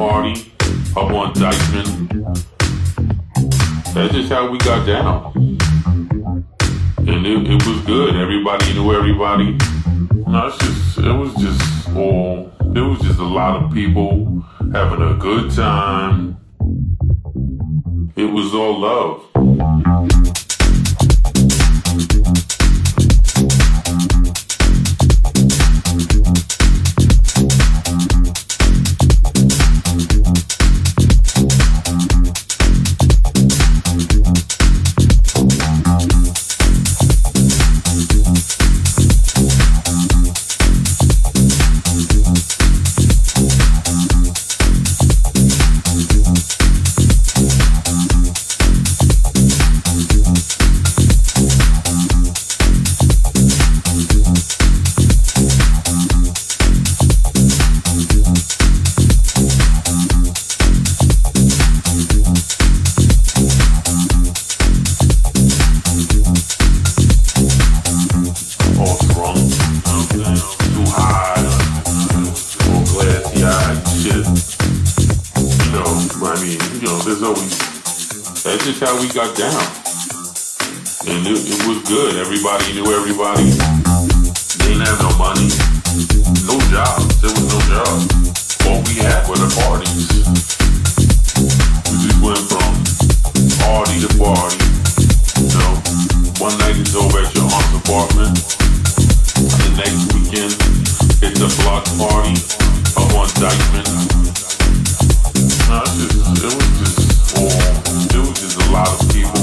party up on Dyckman. That's just how we got down. And it, it was good. Everybody knew everybody. No, it's just, it was just all, it was just a lot of people having a good time. It was all love. How we got down. And it, it was good. Everybody knew everybody. They didn't have no money, no jobs. There was no jobs. All we had were the parties. We just went from party to party. You know, one night it's over at your aunt's apartment. The next weekend, it's a block party up on Dyckman. No, it was just lot of people